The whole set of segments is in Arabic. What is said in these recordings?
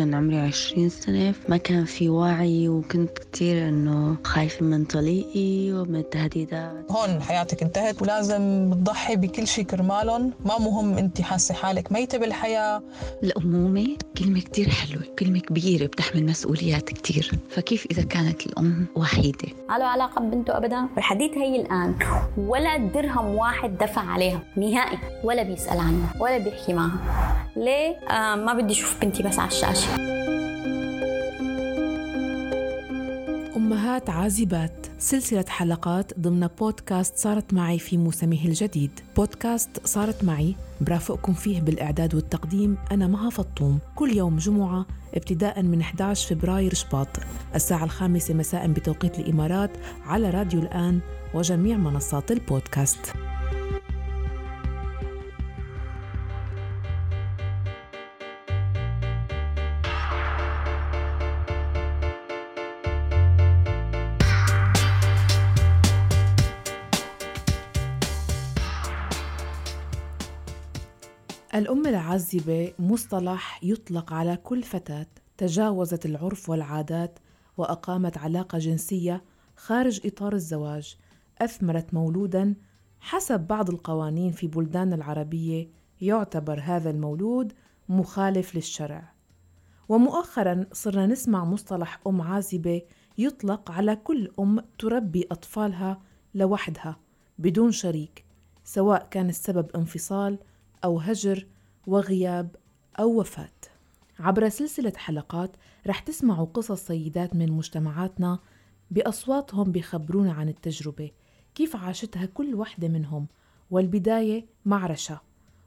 كان عمري عشرين سنة ما كان في وعي وكنت كتير إنه خايفة من طليقي ومن التهديدات. هون حياتك انتهت ولازم تضحي بكل شيء كرمالهم. ما مهم انت حاسة حالك ميتة بالحياة. الأمومة كلمة كتير حلوة كلمة كبيرة بتحمل مسؤوليات كتير. فكيف إذا كانت الأم وحيدة؟ ما له علاقة ببنته أبدا؟ والحديث هي الآن. ولا درهم واحد دفع عليها نهائي. ولا بيسأل عنها ولا بيحكي معها. ليه؟ آه ما بدي أشوف بنتي بس على الشاشة. أمهات عازبات. سلسلة حلقات ضمن بودكاست صارت معي في موسمه الجديد. بودكاست صارت معي برافقكم فيه بالإعداد والتقديم أنا مها فطوم. كل يوم جمعة ابتداء من 11 فبراير شباط. الساعة الخامسة مساء بتوقيت الإمارات على راديو الآن وجميع منصات البودكاست. الأم العازبة مصطلح يطلق على كل فتاة تجاوزت العرف والعادات وأقامت علاقة جنسية خارج إطار الزواج أثمرت مولودا حسب بعض القوانين في بلدان العربية يعتبر هذا المولود مخالف للشرع. ومؤخرا صرنا نسمع مصطلح أم عازبة يطلق على كل أم تربي أطفالها لوحدها بدون شريك سواء كان السبب انفصال أو هجر وغياب أو وفاة. عبر سلسلة حلقات رح تسمعوا قصص سيدات من مجتمعاتنا بأصواتهم بيخبرونا عن التجربة كيف عاشتها كل وحدة منهم والبداية مع رشا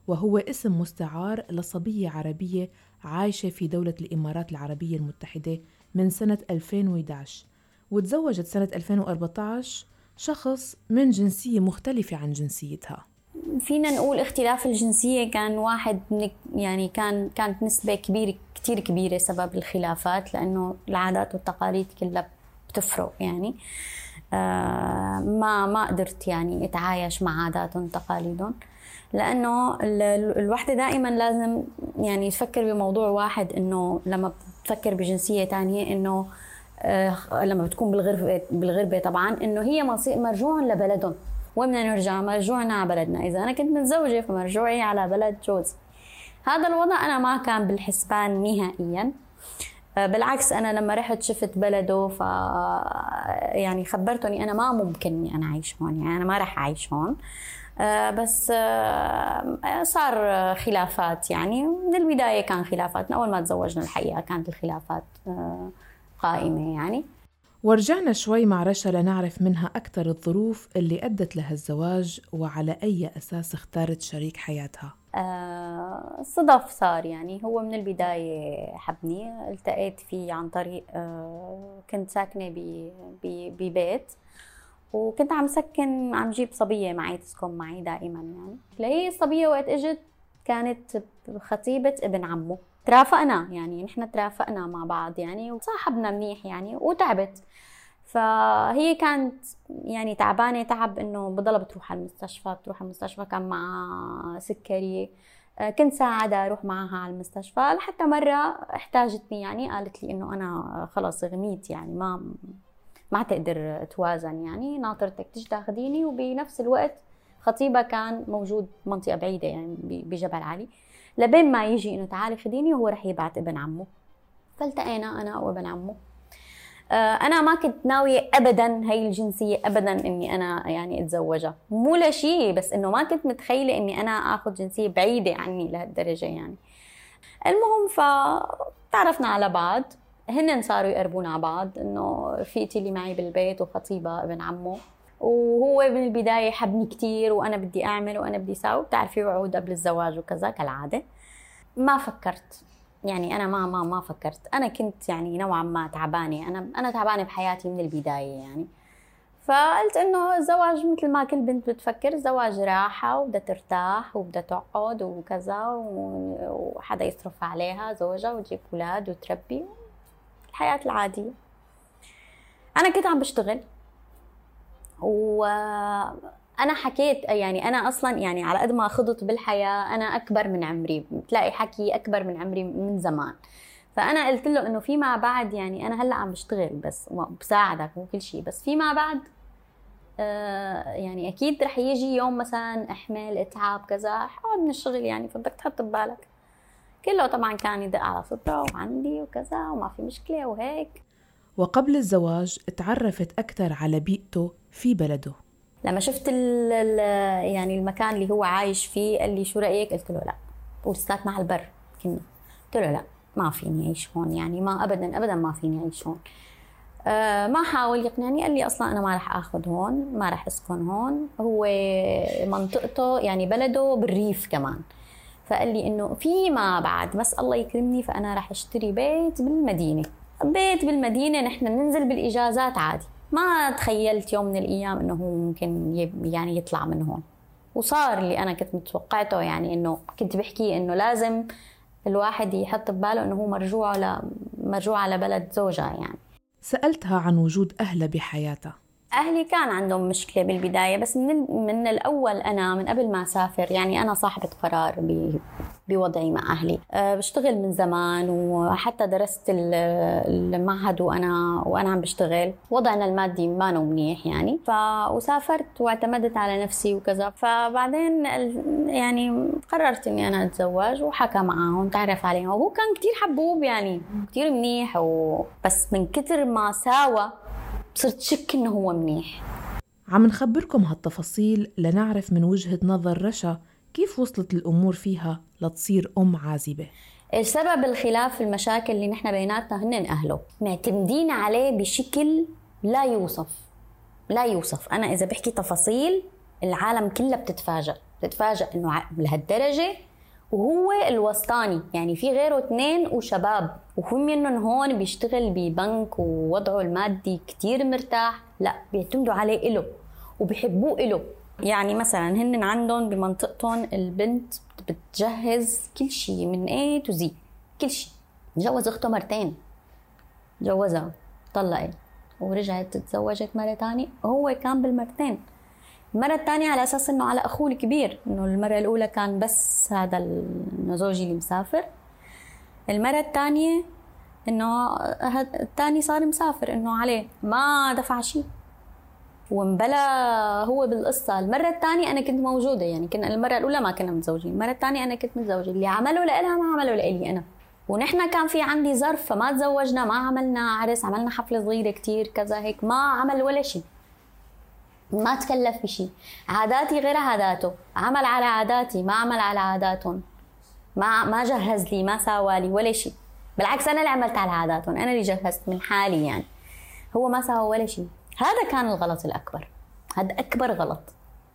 وهو اسم مستعار لصبية عربية عايشة في دولة الإمارات العربية المتحدة من سنة 2011 وتزوجت سنة 2014 شخص من جنسية مختلفة عن جنسيتها. فينا نقول اختلاف الجنسية كان واحد يعني كان كانت نسبة كبيرة كتير كبيرة سبب الخلافات لأنه العادات والتقاليد كلها بتفرق يعني. آه ما ما قدرت يعني أتعايش مع عاداتهم وتقاليدهم. لأنه الوحدة دائما لازم يعني تفكر بموضوع واحد إنه لما بتفكر بجنسية ثانية إنه آه لما بتكون بالغربه بالغربة طبعا إنه هي مرجوع لبلدهم. وين نرجع مرجوعنا على بلدنا. إذا أنا كنت متزوجة فمرجوعي على بلد جوزي. هذا الوضع أنا ما كان بالحسبان نهائيا. آه، بالعكس أنا لما رحت شفت بلده ف يعني خبرتني أنا ما ممكن إني أنا أعيش هون يعني أنا ما راح أعيش هون. آه، بس آه، صار خلافات يعني من البداية كان خلافات من أول ما تزوجنا الحقيقة كانت الخلافات قائمة يعني. ورجعنا شوي مع رشا لنعرف منها أكثر الظروف اللي أدت لها الزواج وعلى أي أساس اختارت شريك حياتها. آه صدف صار يعني. هو من البداية حبني. التقيت فيه عن طريق آه كنت ساكنة ببيت. وكنت عم سكن عم جيب صبية معي تسكن معي دائما يعني. لهي الصبية وقت إجت كانت خطيبة ابن عمه. ترافقنا يعني نحن ترافقنا مع بعض يعني وصاحبنا منيح يعني وتعبت. فهي كانت يعني تعبانة تعب إنه بضلها بتروح على المستشفى بتروح على المستشفى كان معها سكري. آه، كنت ساعدها أروح معها على المستشفى لحتى مرة احتاجتني يعني قالت لي إنه أنا خلص غميت يعني ما ما تقدر توازن يعني ناطرتك تيجي تاخذيني وبنفس الوقت خطيبها كان موجود منطقة بعيدة يعني بجبل علي. لبين ما يجي إنه تعالي خديني وهو رح يبعت ابن عمه. فالتقينا أنا وابن عمه. آه، أنا ما كنت ناوية ابدا هي الجنسية ابدا إني أنا يعني أتزوجها. مو لشيء بس إنه ما كنت متخيلة إني أنا آخذ جنسية بعيدة عني لهالدرجة يعني. المهم فتعرفنا على بعض. هن صاروا يقربونا على بعض إنه فيتي اللي معي بالبيت وخطيبها ابن عمه. وهو من البداية حبني كثير وأنا بدي أعمل وأنا بدي أسوي بتعرفي وعود قبل الزواج وكذا كالعادة. ما فكرت. يعني أنا ما ما ما فكرت. أنا كنت يعني نوعا ما تعبانة. أنا أنا تعبانة بحياتي من البداية يعني. فقلت إنه الزواج مثل ما كل بنت بتفكر الزواج راحة وبدها ترتاح وبدها تقعد وكذا وحدا يصرف عليها زوجها وتجيب أولاد وتربي. الحياة العادية. أنا كنت عم بشتغل. وأنا حكيت يعني أنا أصلا يعني على قد ما خضت بالحياة أنا أكبر من عمري. بتلاقي حكي أكبر من عمري من زمان. فأنا قلت له إنه فيما بعد يعني أنا هلأ عم بشتغل بس بساعدك وكل شيء بس فيما بعد آه يعني أكيد رح يجي يوم مثلا احمل اتعب كذا حقعد من الشغل يعني فبدك تحط ببالك. كله طبعا كان يدق على صدره وعندي وكذا وما في مشكلة وهيك. وقبل الزواج تعرفت أكثر على بيئته في بلده. لما شفت ال ال يعني المكان اللي هو عايش فيه قال لي شو رأيك؟ قلت له لا. ولساتنا على البر. كنا قلت له لا ما فيني أعيش هون يعني ما ابدا ابدا ما فيني أعيش هون. آه ما حاول يقنعني قال لي أصلا أنا ما راح آخذ هون ما راح أسكن هون. هو منطقته يعني بلده بالريف كمان. فقال لي إنه فيما بعد بس الله يكرمني فأنا راح أشتري بيت بالمدينة. بيت بالمدينة نحن ننزل بالإجازات عادي. ما تخيلت يوم من الأيام إنه هو ممكن يعني يطلع من هون. وصار اللي أنا كنت متوقعته يعني إنه كنت بحكي إنه لازم الواحد يحط بباله إنه هو مرجوع ل مرجوع على بلد زوجها يعني. سألتها عن وجود أهلها بحياتها أهلي كان عندهم مشكلة بالبداية بس من من الأول أنا من قبل ما أسافر يعني أنا صاحبة قرار بوضعي مع أهلي. أه بشتغل من زمان وحتى درست المعهد وأنا وأنا عم بشتغل. وضعنا المادي ما منيح يعني. ف وسافرت واعتمدت على نفسي وكذا. فبعدين يعني قررت إني أنا أتزوج وحكى معاهم تعرف عليهم. وهو كان كثير حبوب يعني كثير منيح وبس من كثر ما ساوى صرت شك إنه هو منيح. عم نخبركم هالتفاصيل لنعرف من وجهة نظر رشا كيف وصلت الأمور فيها لتصير أم عازبة؟ السبب الخلاف المشاكل اللي نحن بيناتنا هن أهله. معتمدين عليه بشكل لا يوصف. لا يوصف. أنا إذا بحكي تفاصيل العالم كلها بتتفاجأ. بتتفاجأ إنه لهالدرجة. وهو الوسطاني. يعني في غيره اثنين وشباب. وهو منهم هون بيشتغل ببنك ووضعه المادي كتير مرتاح. لا بيعتمدوا عليه إله. وبيحبوه إله. يعني مثلا هن عندهم بمنطقتهم البنت بتجهز كل شيء من A تو Z كل شيء جوز أخته مرتين. جوزها طلقت ورجعت تزوجت مرة تانية. هو كان بالمرتين. المرة الثانية على أساس إنه على أخوه الكبير إنه المرة الأولى كان بس هذا زوجي اللي مسافر. المرة الثانية إنه الثاني صار مسافر إنه عليه ما دفع شيء ومبلا هو بالقصة. المرة الثانية أنا كنت موجودة يعني كنا المرة الأولى ما كنا متزوجين المرة الثانية أنا كنت متزوجة. اللي عمله لإلها ما عمله لإلي أنا. ونحن كان في عندي ظرف فما تزوجنا ما عملنا عرس عملنا حفلة صغيرة كتير كذا هيك ما عمل ولا شيء. ما تكلف بشيء عاداتي غير عاداته. عمل على عاداتي ما عمل على عاداتهم. ما ما جهز لي ما ساوى لي ولا شيء. بالعكس أنا اللي عملت على عاداتهم. أنا اللي جهزت من حالي يعني. هو ما سوى ولا شيء. هذا كان الغلط الأكبر. هذا أكبر غلط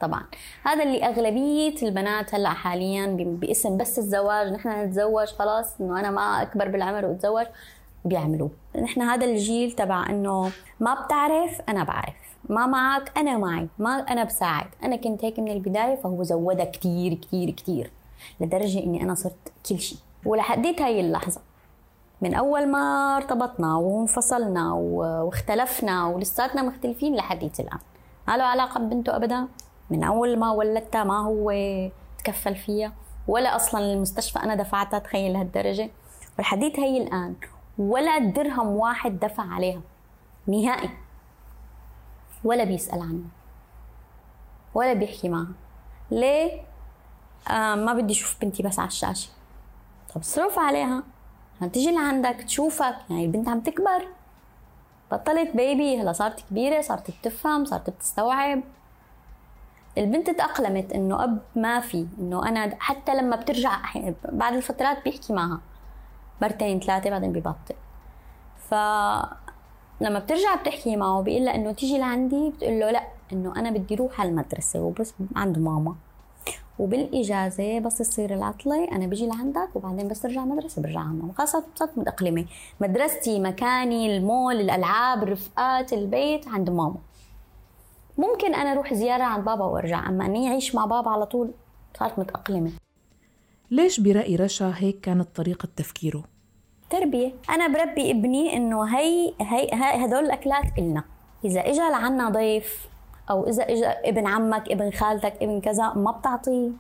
طبعا. هذا اللي أغلبية البنات هلأ حاليا باسم بس الزواج نحن نتزوج خلاص إنه أنا ما أكبر بالعمر وأتزوج بيعملوه نحن هذا الجيل تبع إنه ما بتعرف أنا بعرف. ما معك أنا معي. ما أنا بساعد. أنا كنت هيك من البداية فهو زودها كثير كثير كثير لدرجة إني أنا صرت كل شيء ولحديت هاي اللحظة. من أول ما ارتبطنا وانفصلنا واختلفنا ولساتنا مختلفين لحديت الآن. ما له علاقة ببنته ابدا. من أول ما ولدتها ما هو تكفل فيها. ولا أصلا المستشفى أنا دفعتها تخيل لهالدرجه ولحديت هي الآن. ولا درهم واحد دفع عليها. نهائي. ولا بيسأل عنه. ولا بيحكي معها. ليه؟ آه ما بدي أشوف بنتي بس على الشاشة. طب صرف عليها. تيجي لعندك تشوفك يعني البنت عم تكبر. بطلت بيبي هلا صارت كبيرة صارت بتفهم صارت بتستوعب. البنت تأقلمت إنه أب ما في إنه أنا حتى لما بترجع بعد الفترات بيحكي معها. مرتين ثلاثة بعدين ببطل. ف لما بترجع بتحكي معه بيقول لها إنه تيجي لعندي بتقول له لأ إنه أنا بدي روح على المدرسة وبس عند ماما. وبالإجازة بس تصير العطلة أنا بيجي لعندك وبعدين بس ترجع مدرسة برجع ماما خلاص صرت متأقلمة. مدرستي مكاني المول الألعاب الرفقات البيت عند ماما. ممكن أنا أروح زيارة عند بابا وأرجع أما إني أعيش مع بابا على طول صارت متأقلمة. ليش برأي رشا هيك كانت طريقة تفكيره؟ تربية. أنا بربي ابني إنه هي هي هدول الأكلات إلنا. إذا إجا لعنا ضيف أو إذا إجا ابن عمك ابن خالتك ابن كذا ما بتعطيه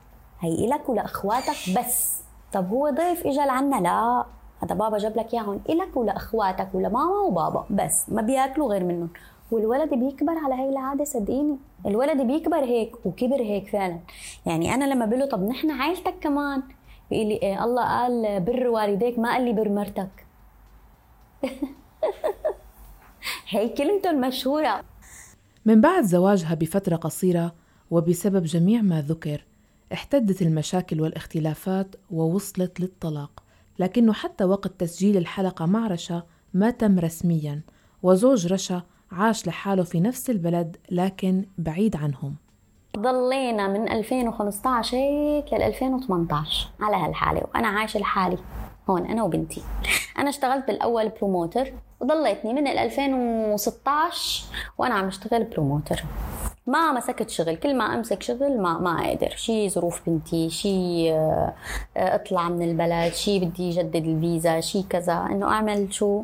هي إلك ولأخواتك بس. طب هو ضيف إجا لعنا؟ لا. هذا بابا جاب لك إياهم. إلك ولأخواتك ولماما وبابا بس. ما بياكلوا غير منهم. والولد بيكبر على هاي العادة صدقيني. الولد بيكبر هيك وكبر هيك فعلا. يعني أنا لما بقول له طب نحن عائلتك كمان؟ بيقول لي إيه الله قال بر والديك ما قال لي بر مرتك. هي كلمته المشهوره من بعد زواجها بفترة قصيرة وبسبب جميع ما ذكر احتدت المشاكل والاختلافات ووصلت للطلاق لكنه حتى وقت تسجيل الحلقة مع رشا ما تم رسميا وزوج رشا عاش لحاله في نفس البلد لكن بعيد عنهم. ضلينا من 2015 هيك لل 2018 على هالحالة وأنا عايشة لحالي هون أنا وبنتي. أنا اشتغلت بالأول promoter وضليتني من 2016 وأنا عم أشتغل promoter ما مسكت شغل. كل ما أمسك شغل ما ما أقدر شي ظروف بنتي شي آه، اطلع من البلد شي بدي جدد الفيزا شي كذا. إنه أعمل شو؟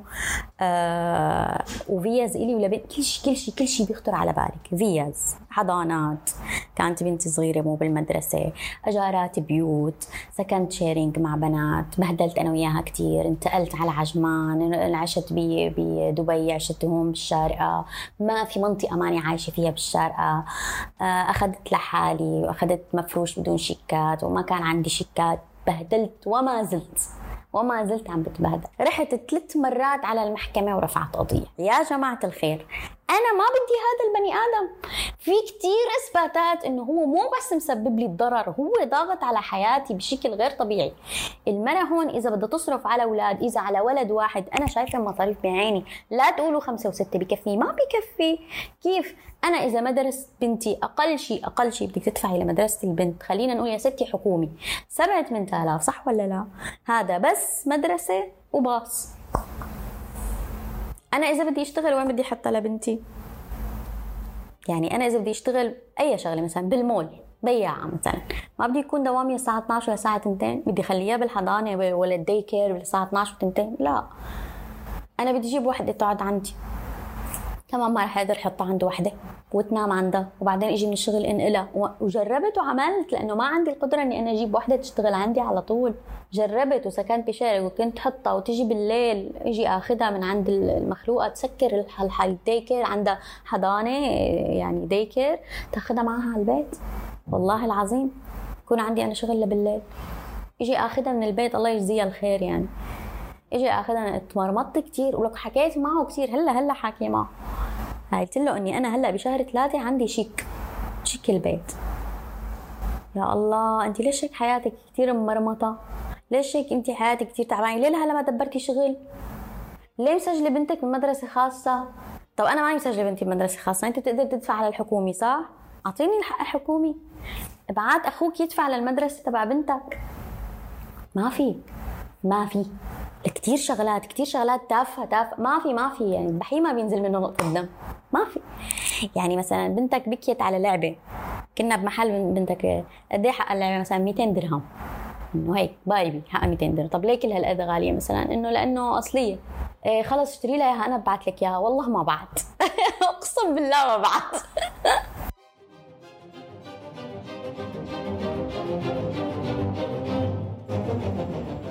آه وفيز إلي ولا كل شيء كل شيء كل شيء بيخطر على بالك. فيز. حضانات. كانت بنتي صغيرة مو بالمدرسة. اجارات بيوت. سكنت sharing مع بنات. بهدلت أنا وياها كثير انتقلت على عجمان. عشت بدبي عشت هون بالشارقة. ما في منطقة ماني عايشة فيها بالشارقة. آه، أخذت لحالي وأخذت مفروش بدون شيكات وما كان عندي شيكات. بهدلت وما زلت. وما زلت عم بتبهدل. رحت ثلاث مرات على المحكمة ورفعت قضية. يا جماعة الخير. أنا ما بدي هذا البني آدم. في كتير إثباتات إنه هو مو بس مسبب لي الضرر هو ضاغط على حياتي بشكل غير طبيعي. المرة هون إذا بدها تصرف على أولاد إذا على ولد واحد أنا شايفة المصاريف بعيني. لا تقولوا خمسة وستة بكفي ما بكفي. كيف؟ أنا إذا مدرسة بنتي أقل شيء أقل شيء بدك تدفعي لمدرسة البنت. خلينا نقول يا ستي حكومي. سبعة 8000 صح ولا لا؟ هذا بس مدرسة وباص. أنا إذا بدي أشتغل وين بدي احطها لبنتي يعني أنا إذا بدي أشتغل أي شغلة مثلا بالمول بياعة مثلا. ما بدي يكون دوامي الساعة 12 لساعة 2 بدي خليها بالحضانة ولا ال day care الساعة 12 و 2 لا. أنا بدي أجيب وحدة تقعد عندي. كمان ما رح أقدر احطها عند وحدة وتنام عندها وبعدين إجي من الشغل انقلها وجربت وعملت لأنه ما عندي القدرة إني أنا أجيب وحدة تشتغل عندي على طول. جربت وسكنت بشارع وكنت حطها وتجي بالليل إجي آخذها من عند المخلوقة تسكر الديكر عندها حضانة يعني ديكر تاخذها معها على البيت. والله العظيم يكون عندي أنا شغل بالليل. إجي آخذها من البيت الله يجزيها الخير يعني. أجي اخذها اتمرمطت كثير ولك حكيت معه كثير هلا هلا حاكي معه. قلت له إني أنا هلا بشهر ثلاثة عندي شيك شيك البيت. يا الله انت ليش هيك حياتك كثير ممرمطة؟ ليش هيك انت حياتك كثير تعبانة؟ ليه لهلا ما دبرتي شغل؟ ليه مسجلة بنتك بمدرسة خاصة؟ طب أنا ماني مسجلة بنتي بمدرسة خاصة أنت بتقدر تدفع على الحكومي صح؟ أعطيني الحق الحكومي ابعات أخوك يدفع للمدرسة تبع بنتك. ما في ما في. كثير شغلات كثير شغلات تافهة تافهة. ما في ما في يعني البحيره ما بينزل منه نقطة دم. ما في. يعني مثلا بنتك بكيت على لعبة. كنا بمحل بنتك قد إيه حق اللعبة؟ مثلا 200 درهم. إنه هيك بايبي حقها 200 درهم. طب ليه كل هالقد غالية مثلا؟ إنه لأنه أصلية. إيه خلص اشتري لها اياها أنا ببعث لك إياها. والله ما بعت. أقسم بالله ما بعت.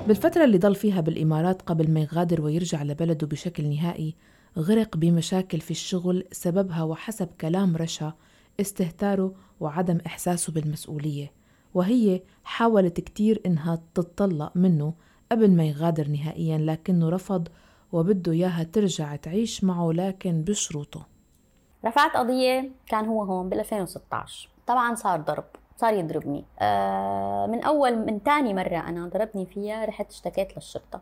بالفترة اللي ضل فيها بالإمارات قبل ما يغادر ويرجع لبلده بشكل نهائي غرق بمشاكل في الشغل سببها وحسب كلام رشا استهتاره وعدم إحساسه بالمسؤولية. وهي حاولت كتير إنها تتطلق منه قبل ما يغادر نهائيا لكنه رفض وبده إياها ترجع تعيش معه لكن بشروطه. رفعت قضية كان هو هون بال 2016 طبعا صار ضرب. صار يضربني. آه من أول من ثاني مرة أنا ضربني فيها رحت اشتكيت للشرطة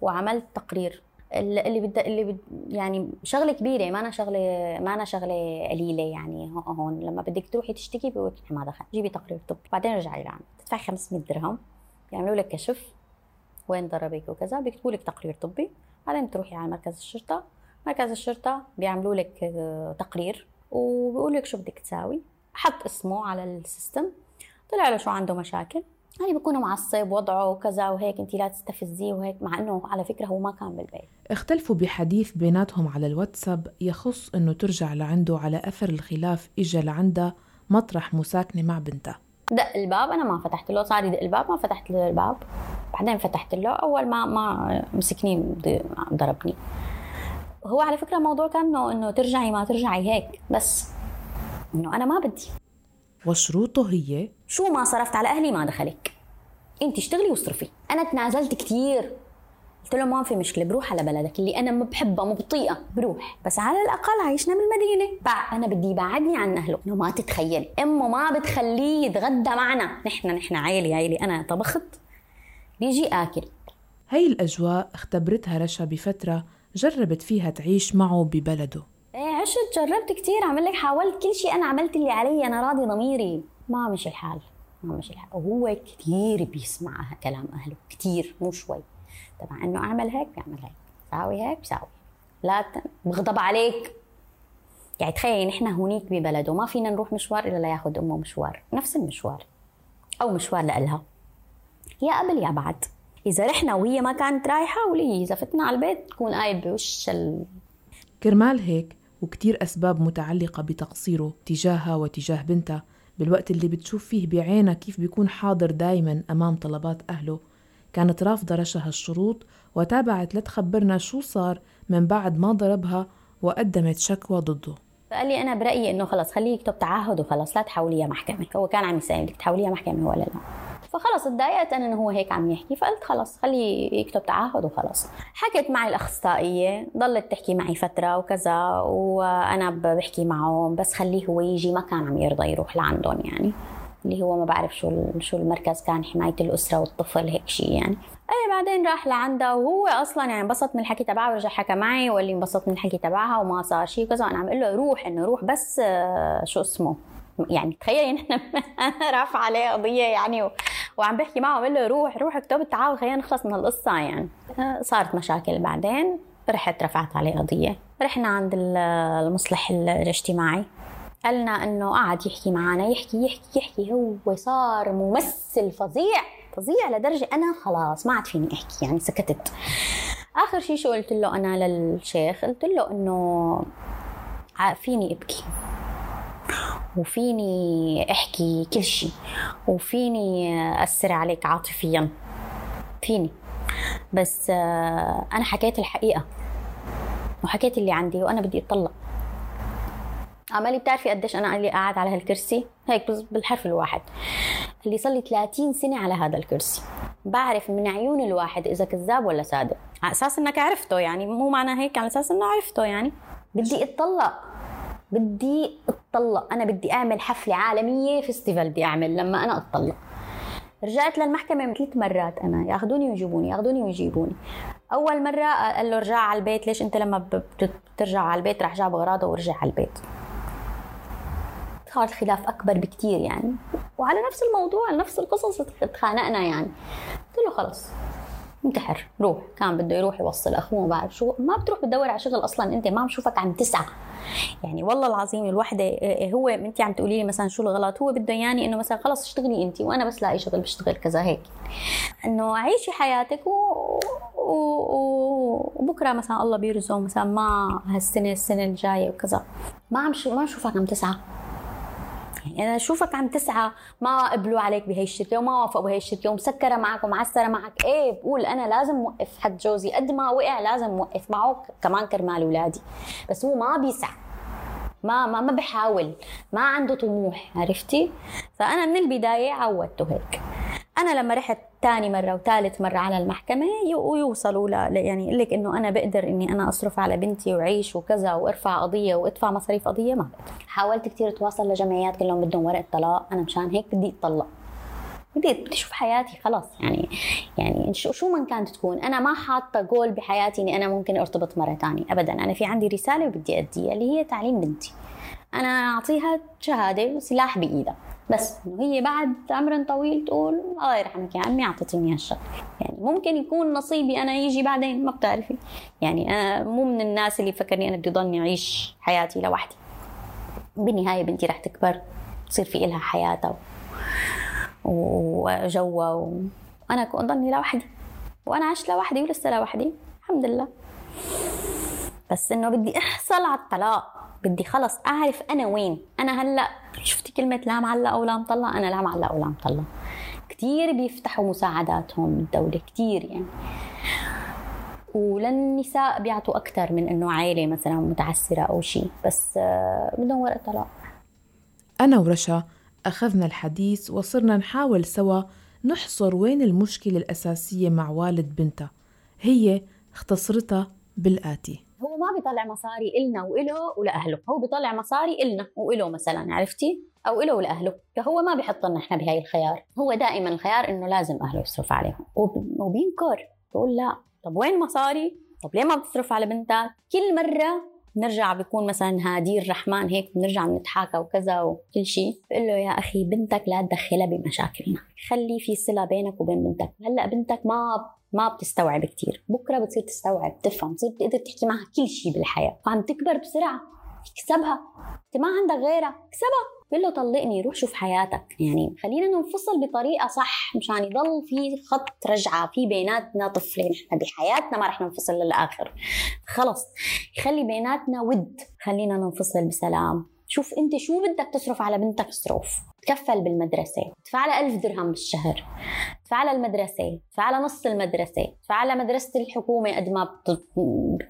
وعملت تقرير. اللي بد اللي بد يعني شغلة كبيرة ما أنا شغلة ما أنا شغلة قليلة يعني هون. لما بدك تروحي تشتكي بيقول ما دخل جيبي تقرير طبي بعدين رجعي لعنا تدفعي 500 درهم. يعملوا لك كشف. وين ضربك وكذا. بيكتبوا لك تقرير طبي. بعدين تروحي على مركز الشرطة. مركز الشرطة بيعملوا لك آه، تقرير. وبيقولوا لك شو بدك تساوي. حط اسمه على السيستم. طلع له شو عنده مشاكل. يعني بكون معصب وضعه وكذا وهيك انت لا تستفزيه وهيك مع إنه على فكرة هو ما كان بالبيت. اختلفوا بحديث بيناتهم على الواتساب. يخص إنه ترجع لعنده على أثر الخلاف اجى لعندها مطرح مساكنة مع بنتها دق الباب أنا ما فتحت له. صار يدق الباب ما فتحت له الباب. بعدين فتحت له. أول ما ما مسكني ضربني. هو على فكرة الموضوع كان انه إنه ترجعي ما ترجعي هيك بس إنه أنا ما بدي. وشروطه هي شو ما صرفت على أهلي ما دخلك. أنت اشتغلي واصرفي. أنا تنازلت كثير قلت له ما في مشكلة بروح على بلدك. اللي أنا ما بحبها مو بطيئه بروح. بس على الأقل عايشنا بالمدينة بع أنا بدي يبعدني عن أهله. إنه ما تتخيل. أمه ما بتخليه يتغدى معنا. نحن نحن عيلي عيلي أنا طبخت. بيجي آكل. هاي الأجواء اختبرتها رشا بفترة جربت فيها تعيش معه ببلده. عشت جربت كثير عمل لك حاولت كل شيء أنا عملت اللي علي أنا راضي ضميري. ما مشي الحال ما مشي الحال. وهو كثير بيسمع كلام أهله كثير مو شوي. تبع إنه أعمل هيك بيعمل هيك ساوي هيك بساوي لا بغضب عليك. يعني تخيلي نحن هونيك ببلده ما فينا نروح مشوار إلا لياخذ أمه مشوار. نفس المشوار. أو مشوار لإلها. يا قبل يا بعد. إذا رحنا وهي ما كانت رايحة ولي زفتنا على البيت تكون قايد بوش ال... كرمال هيك وكتير أسباب متعلقة بتقصيره تجاهها وتجاه بنتها. بالوقت اللي بتشوف فيه بعينها كيف بيكون حاضر دايما أمام طلبات أهله. كانت رافضة رشا هالشروط وتابعت لتخبرنا شو صار من بعد ما ضربها وقدمت شكوى ضده. فقال لي أنا برأيي إنه خلص خليه يكتب تعهد وخلص لا تحوليها محكمة. هو كان عم يسال بدك تحوليها محكمة ولا لا؟ فخلص اتضايقت أنا إنه هو هيك عم يحكي فقلت خلص خليه يكتب تعهد وخلص. حكت معي الأخصائية ضلت تحكي معي فترة وكذا وأنا بحكي معه بس خليه هو يجي ما كان عم يرضى يروح لعندهم يعني. اللي هو ما بعرف شو شو المركز كان حماية الأسرة والطفل هيك شيء يعني. إيه بعدين راح لعندها وهو أصلا يعني انبسط من الحكي تبعها ورجع حكى معي وقال لي انبسط من الحكي تبعها وما صار شيء كذا أنا عم أقول له روح إنه روح بس آه، شو اسمه؟ يعني تخيلي نحن رافع عليه قضية يعني و... وعم بحكي معه بقول له روح روح اكتب التعاون خلينا نخلص من القصة يعني. آه، صارت مشاكل بعدين رحت رفعت عليه قضية. رحنا عند المصلح الاجتماعي. قالنا إنه قعد يحكي معنا يحكي يحكي يحكي هو صار ممثل فظيع فظيع لدرجة أنا خلاص ما عاد فيني أحكي يعني سكتت. آخر شيء شو قلت له أنا للشيخ؟ قلت له إنه فيني أبكي وفيني أحكي كل شيء وفيني اثر عليك عاطفيا فيني. بس أنا حكيت الحقيقة وحكيت اللي عندي وأنا بدي أتطلق. عمالي بتعرفي قديش أنا اللي قاعد على هالكرسي؟ هيك بالحرف الواحد. اللي صار لي 30 سنة على هذا الكرسي. بعرف من عيون الواحد إذا كذاب ولا صادق. على أساس إنك عرفته يعني مو معنى هيك على أساس إنه عرفته يعني. بدي أتطلق. بدي أتطلق. أنا بدي أعمل حفلة عالمية فيستيفال بدي أعمل لما أنا أتطلق. رجعت للمحكمة ثلاث مرات أنا. ياخذوني ويجيبوني ياخذوني ويجيبوني. أول مرة قال له رجع على البيت. ليش أنت لما بترجع على البيت راح جاب أغراضه ورجع على البيت. صار الخلاف أكبر بكثير يعني. وعلى نفس الموضوع نفس القصص تخانقنا يعني. قلت له خلص انتحر روح. كان بده يروح يوصل أخوه ما بعرف شو. ما بتروح بتدور على شغل أصلا أنت ما بشوفك عم تسعى. يعني والله العظيم الوحدة هو أنت عم تقولي لي مثلا شو الغلط. هو بده ياني إنه مثلا خلص اشتغلي أنت وأنا بس لاقي شغل بشتغل كذا هيك. إنه عيشي حياتك و... و... وبكرة مثلا الله بيرزقه مثلا ما هالسنة السنة الجاية وكذا. ما عم شو ما اشوفك عم تسعى. يعني أنا أشوفك عم تسعى ما قبلوا عليك بهي الشركة وما وافقوا بهي الشركة ومسكرة معك ومعسرة معك. إيه بقول أنا لازم اوقف حد جوزي قد ما وقع لازم اوقف معه كمان كرمال اولادي بس هو ما بيسعى ما ما ما بحاول ما عنده طموح عرفتي؟ فأنا من البداية عودته هيك. أنا لما رحت ثاني مرة وثالث مرة على المحكمة ويوصلوا ل يعني يقول لك إنه أنا بقدر إني أنا أصرف على بنتي وعيش وكذا وأرفع قضية وأدفع مصاريف قضية ما بقدر. حاولت كثير أتواصل لجمعيات كلهم بدهم ورقه طلاق أنا مشان هيك بدي أتطلق. بدي بدي أشوف حياتي خلص يعني يعني شو شو من كانت تكون؟ أنا ما حاطة جول بحياتي إني أنا ممكن أرتبط مرة ثانية ابدا. أنا في عندي رسالة وبدي أديها اللي هي تعليم بنتي. أنا أعطيها شهادة سلاح بإيدها. بس إنه هي بعد عمر طويل تقول الله يرحمك يا عمي اعطيتيني هالشغله يعني ممكن يكون نصيبي أنا يجي بعدين ما بتعرفي. يعني أنا مو من الناس اللي فكرني أنا بدي ضلني أعيش حياتي لوحدي. بالنهاية بنتي رح تكبر تصير في إلها حياتها وجوها وأنا ضلني لوحدي. وأنا عشت لوحدي ولسه لوحدي الحمد لله. بس انه بدي احصل على الطلاق. بدي خلص أعرف أنا وين. أنا هلأ شفتي كلمة لا معلق أو لا مطلع أنا لا معلق أو لا مطلع كثير بيفتحوا مساعداتهم الدولة كثير يعني. وللنساء بيعطوا أكثر من إنه عائله مثلا متعسرة أو شيء بس آه، بدهم ورقة طلاق. أنا ورشا أخذنا الحديث وصرنا نحاول سوا نحصر وين المشكلة الأساسية مع والد بنتها. هي اختصرتها بالآتي. هو ما بيطلع مصاري إلنا وإله ولأهله هو بيطلع مصاري إلنا وإله مثلا عرفتي؟ أو إله ولأهله فهو ما بيحط لنا إحنا بهاي الخيار هو دائما الخيار إنه لازم أهله يصرف عليهم. وبينكر بقول لا طب وين مصاري؟ طب ليه ما بتصرف على بنتك؟ كل مرة نرجع بيكون مثلا هادي الرحمن هيك بنرجع بنتحاكى وكذا وكل شيء. بقول له يا أخي بنتك لا تدخلها بمشاكلنا. خلي في صلة بينك وبين بنتك. هلأ بنتك ما ما بتستوعب كثير بكرة بتصير تستوعب تفهم تصير تقدر تحكي معها كل شيء بالحياة. فعم تكبر بسرعة اكسبها. أنت ما عندك غيرها اكسبها. بقول له طلقني روح شوف حياتك. يعني خلينا ننفصل بطريقة صح مشان يضل في خط رجعة في بيناتنا طفله نحن بحياتنا ما رح ننفصل للآخر. خلص. خلي بيناتنا ود. خلينا ننفصل بسلام. شوف أنت شو بدك تصرف على بنتك اصرف تكفل بالمدرسة لها ألف درهم بالشهر لها المدرسة لها نص المدرسة لها مدرسة الحكومة قد ما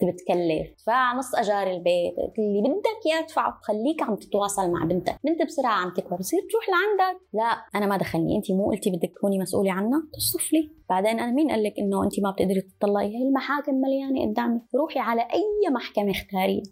بتكلف ادفع نص أجار البيت اللي بدك إياه ادفعه خليك عم تتواصل مع بنتك بنت بسرعة عم تكبر بصير تروح لعندك. لا أنا ما دخلني أنت مو قلتي بدك تكوني مسؤولة عنها؟ تصرف لي. بعدين أنا مين قال لك إنه أنت ما بتقدري تطلقي هي المحاكم مليانة قدامك؟ روحي على أي محكمة اختاري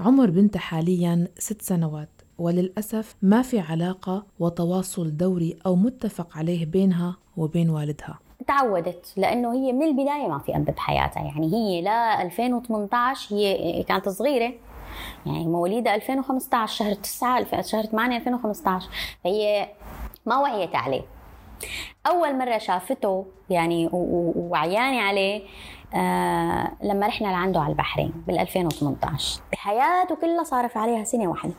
عمر بنتها حاليا ست سنوات. وللأسف ما في علاقة وتواصل دوري أو متفق عليه بينها وبين والدها. تعودت لأنه هي من البداية ما في اب بحياتها. يعني هي ل 2018 هي كانت صغيرة. يعني مواليدة 2015 شهر 9 شهر 8 2015 فهي ما وعيت عليه. أول مرة شافته يعني وعياني عليه آه لما رحنا لعنده على البحرين بال 2018 بحياته كلها صارف عليها سنة واحدة.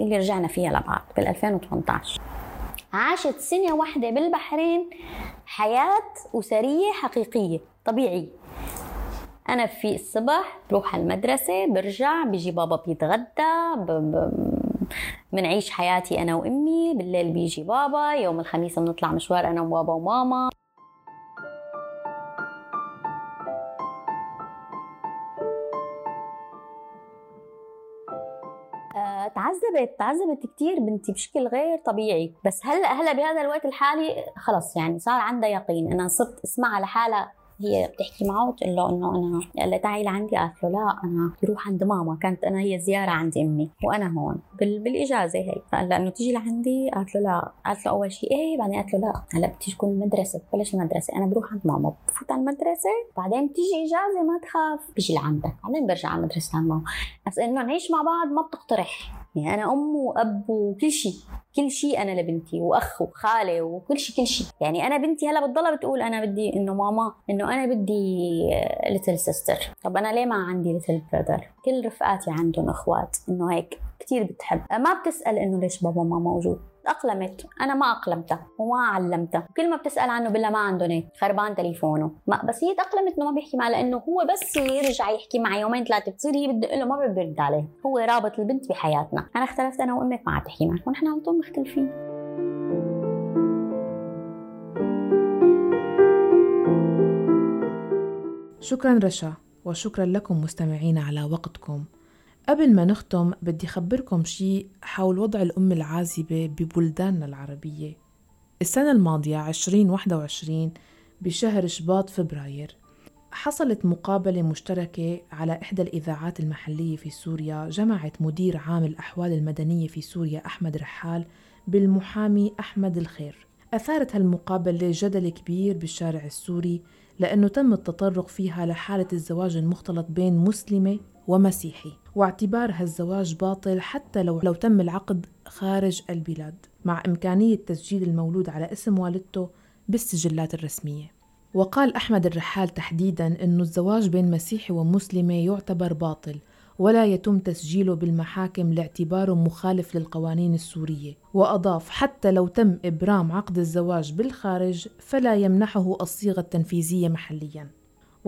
اللي رجعنا فيها لبعض بال 2018 عاشت سنة واحدة بالبحرين حياة أسرية حقيقية طبيعية. أنا في الصبح بروح على المدرسة برجع بيجي بابا بيتغدى ب... ب... بنعيش حياتي أنا وأمي بالليل بيجي بابا يوم الخميس بنطلع مشوار أنا وبابا وماما. تعذبت تعذبت كثير بنتي بشكل غير طبيعي. بس هلا هلا بهذا الوقت الحالي خلص يعني صار عندها يقين. أنا صرت أسمعها لحالها. هي بتحكي معه وتقول له إنه أنا قال لها تعي لعندي. قالت له لا أنا بروح عند ماما. كانت أنا هي زيارة عند أمي وأنا هون بال... بالإجازة هي فقال لها إنه تيجي لعندي؟ قالت له لا. قالت له أول شيء إيه؟ بعدين قالت له لا. هلا بتيجي تكون المدرسة بلش المدرسة. أنا بروح عند ماما. بفوت على المدرسة. بعدين بتيجي إجازة ما تخاف. بيجي لعندك. بعدين برجع على المدرسة عند ماما. بس إنه نعيش مع بعض ما بتقترح. يعني أنا أم وأب وكل شيء كل شيء أنا لبنتي وأخ وخالة وكل شيء كل شيء يعني أنا بنتي هلا بتضلها بتقول أنا بدي إنه ماما إنه أنا بدي little sister طب أنا ليه ما عندي little brother كل رفقاتي عندهم إخوات إنه هيك كثير بتحب. ما بتسأل إنه ليش بابا ما موجود. تأقلمت أنا ما أقلمتها وما علمتها. كل ما بتسأل عنه بالله ما عنده نت خربان تليفونه. ما بس هي تأقلمت إنه ما بيحكي معها لأنه هو بس يرجع يحكي معي يومين ثلاثة بتصير هي بتدق له ما بيرد عليه. هو رابط البنت بحياتنا. أنا اختلفت أنا وأمك ما عاد تحكي معك ونحن على طول مختلفين. شكرا رشا وشكرا لكم مستمعين على وقتكم. قبل ما نختم بدي خبركم شيء حول وضع الأم العازبة ببلداننا العربية. السنة الماضية 2021 بشهر شباط فبراير حصلت مقابلة مشتركة على إحدى الإذاعات المحلية في سوريا جمعت مدير عام الأحوال المدنية في سوريا أحمد رحال بالمحامي أحمد الخير. أثارت هالمقابلة جدل كبير بالشارع السوري لأنه تم التطرق فيها لحالة الزواج المختلط بين مسلمة ومسيحي. واعتبار هالزواج باطل حتى لو لو تم العقد خارج البلاد مع إمكانية تسجيل المولود على اسم والدته بالسجلات الرسمية. وقال أحمد الرحال تحديدا أن الزواج بين مسيحي ومسلمة يعتبر باطل ولا يتم تسجيله بالمحاكم لاعتباره مخالف للقوانين السورية. وأضاف حتى لو تم إبرام عقد الزواج بالخارج فلا يمنحه الصيغة التنفيذية محلياً.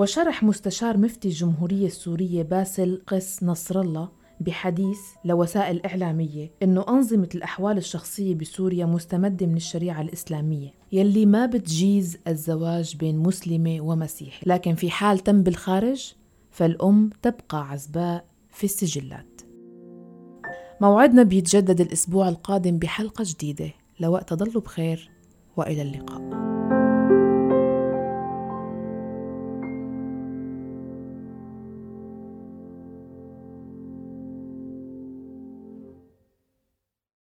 وشرح مستشار مفتي الجمهورية السورية باسل قس نصر الله بحديث لوسائل إعلامية إنه أنظمة الأحوال الشخصية بسوريا مستمدة من الشريعة الإسلامية يلي ما بتجيز الزواج بين مسلمة ومسيحي. لكن في حال تم بالخارج فالأم تبقى عزباء في السجلات. موعدنا بيتجدد الأسبوع القادم بحلقة جديدة. لوقت ضلوا بخير وإلى اللقاء.